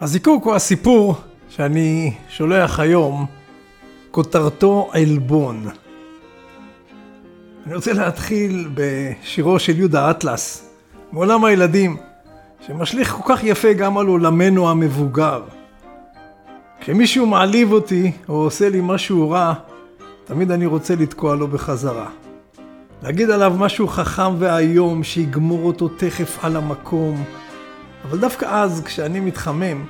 הזיקוק הוא הסיפור שאני שולח היום, כותרתו עלבון. אני רוצה להתחיל בשירו של יהודה אטלס, מעולם הילדים, שמשליך כל כך יפה גם על עולמנו המבוגר. כשמישהו מעליב אותי או עושה לי משהו רע, תמיד אני רוצה לתקוע לו בחזרה. להגיד עליו משהו חכם ואיום שיגמור אותו תכף על המקום. אבל דווקא אז, כשאני מתחמם,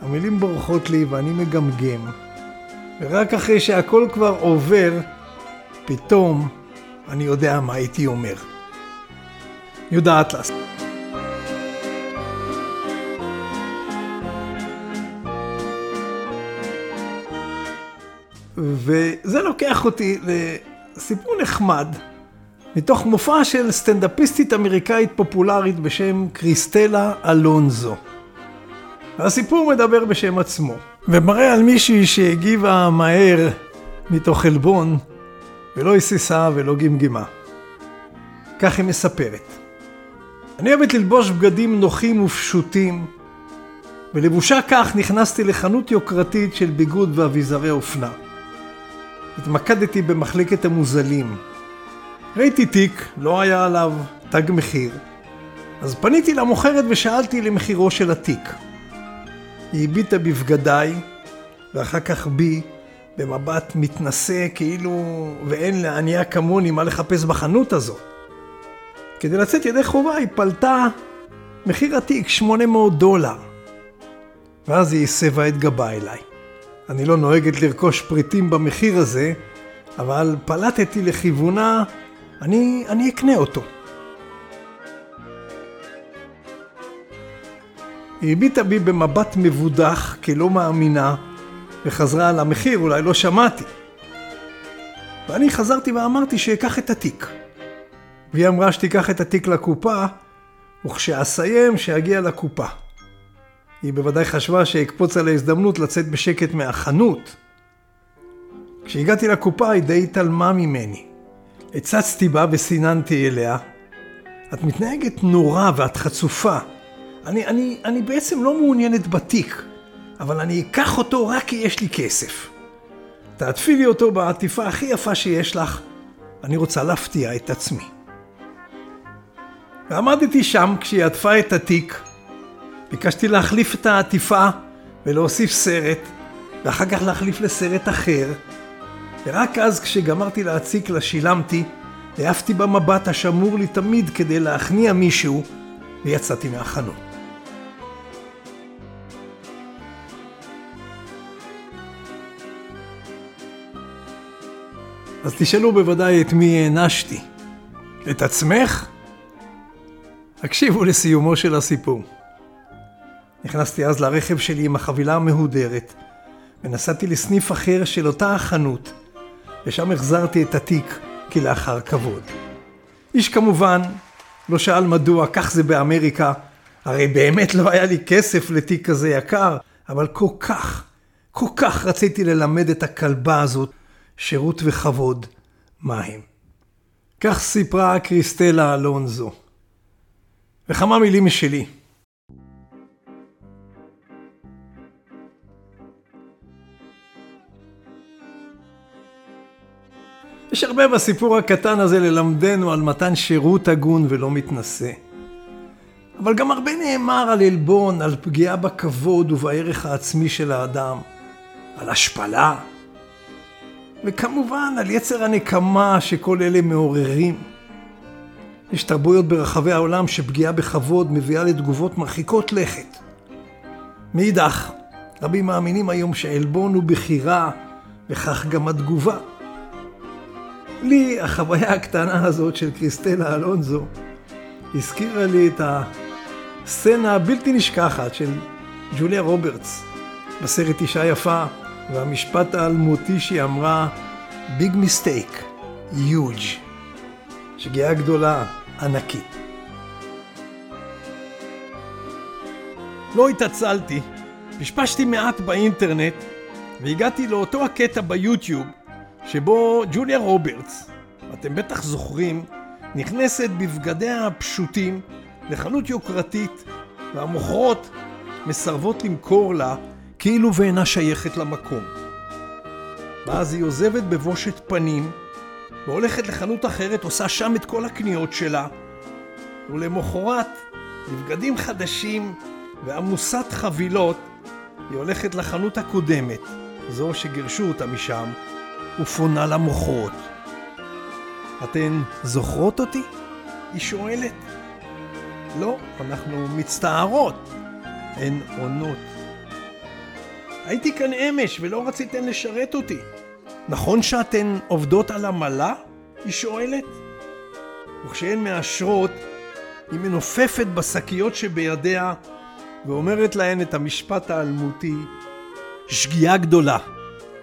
המילים בורחות לי ואני מגמגם. ורק אחרי שהכל כבר עובר, פתאום אני יודע מה הייתי אומר. יהודה אטלס. וזה לוקח אותי לסיפור נחמד, מתוך מופע של סטנדאפיסטית אמריקאית פופולרית בשם קריסטלה אלונזו. הסיפור מדבר בשם עצמו, ומראה על מישהי שהגיבה מהר מתוך עלבון, ולא היססה ולא גמגמה. כך היא מספרת. אני אוהבת ללבוש בגדים נוחים ופשוטים, ולבושה כך נכנסתי לחנות יוקרתית של ביגוד ואביזרי אופנה. התמקדתי במחלקת המוזלים. ראיתי תיק, לא היה עליו תג מחיר, אז פניתי למוכרת ושאלתי למחירו של התיק. היא הביטה בבגדיי, ואחר כך בי, במבט מתנשא כאילו ואין לענייה כמוני מה לחפש בחנות הזאת. כדי לצאת ידי חובה היא פלטה מחיר התיק 800 דולר. ואז היא הסבה את גבה אליי. אני לא נוהגת לרכוש פריטים במחיר הזה, אבל פלטתי לכיוונה, אני, אני אקנה אותו. היא הביטה בי במבט מבודח, כלא מאמינה, וחזרה על המחיר, אולי לא שמעתי. ואני חזרתי ואמרתי שאקח את התיק. והיא אמרה שתיקח את התיק לקופה, וכשאסיים שאגיע לקופה. היא בוודאי חשבה שאקפוץ על ההזדמנות לצאת בשקט מהחנות. כשהגעתי לקופה היא די התעלמה ממני. הצצתי בה וסיננתי אליה. את מתנהגת נורא ואת חצופה. אני, אני, אני בעצם לא מעוניינת בתיק, אבל אני אקח אותו רק כי יש לי כסף. תעטפי לי אותו בעטיפה הכי יפה שיש לך, אני רוצה להפתיע את עצמי. ועמדתי שם כשהיא עטפה את התיק, ביקשתי להחליף את העטיפה ולהוסיף סרט, ואחר כך להחליף לסרט אחר, ורק אז כשגמרתי להציק לה שילמתי, העפתי במבט השמור לי תמיד כדי להכניע מישהו, ויצאתי מהחנות. אז תשאלו בוודאי את מי הענשתי. את עצמך? הקשיבו לסיומו של הסיפור. נכנסתי אז לרכב שלי עם החבילה המהודרת, ונסעתי לסניף אחר של אותה החנות, ושם החזרתי את התיק כלאחר כבוד. איש כמובן לא שאל מדוע, כך זה באמריקה, הרי באמת לא היה לי כסף לתיק כזה יקר, אבל כל כך, כל כך רציתי ללמד את הכלבה הזאת שירות וכבוד מהם. כך סיפרה קריסטלה אלונזו. וכמה מילים משלי. יש הרבה בסיפור הקטן הזה ללמדנו על מתן שירות הגון ולא מתנשא. אבל גם הרבה נאמר על עלבון, על פגיעה בכבוד ובערך העצמי של האדם, על השפלה, וכמובן על יצר הנקמה שכל אלה מעוררים. יש תרבויות ברחבי העולם שפגיעה בכבוד מביאה לתגובות מרחיקות לכת. מאידך, רבים מאמינים היום שעלבון הוא בחירה, וכך גם התגובה. לי, החוויה הקטנה הזאת של קריסטלה אלונזו, הזכירה לי את הסצנה הבלתי נשכחת של ג'וליה רוברטס בסרט אישה יפה, והמשפט האלמותי שהיא אמרה, big mistake, huge, שגיאה גדולה, ענקית. לא התעצלתי, פשפשתי מעט באינטרנט והגעתי לאותו הקטע ביוטיוב שבו ג'וליה רוברטס, אתם בטח זוכרים, נכנסת בבגדיה הפשוטים לחנות יוקרתית והמוכרות מסרבות למכור לה כאילו ואינה שייכת למקום. ואז היא עוזבת בבושת פנים והולכת לחנות אחרת, עושה שם את כל הקניות שלה, ולמחרת, בבגדים חדשים ועמוסת חבילות, היא הולכת לחנות הקודמת, זו שגירשו אותה משם, ופונה למוכרות. אתן זוכרות אותי? היא שואלת. לא, אנחנו מצטערות. הן עונות. הייתי כאן אמש ולא רציתן לשרת אותי. נכון שאתן עובדות על עמלה? היא שואלת. וכשהן מאשרות, היא מנופפת בשקיות שבידיה ואומרת להן את המשפט האלמותי, שגיאה גדולה,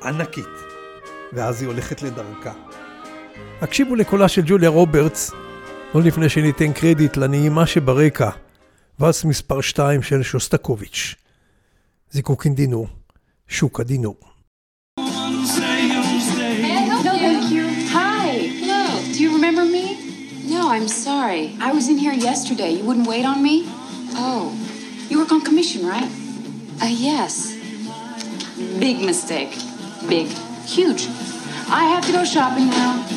ענקית. ואז היא הולכת לדרכה. הקשיבו לקולה של ג'וליה רוברטס, לא לפני שניתן קרדיט לנעימה שברקע, ואלס מספר 2 של שוסטקוביץ'. זיקוקין דינור, שוקה דינור. No, I'm sorry. I was in here yesterday. You wouldn't wait on me? Oh. You work on commission, right? Uh, yes. Big mistake. Big. Huge. I have to go shopping now.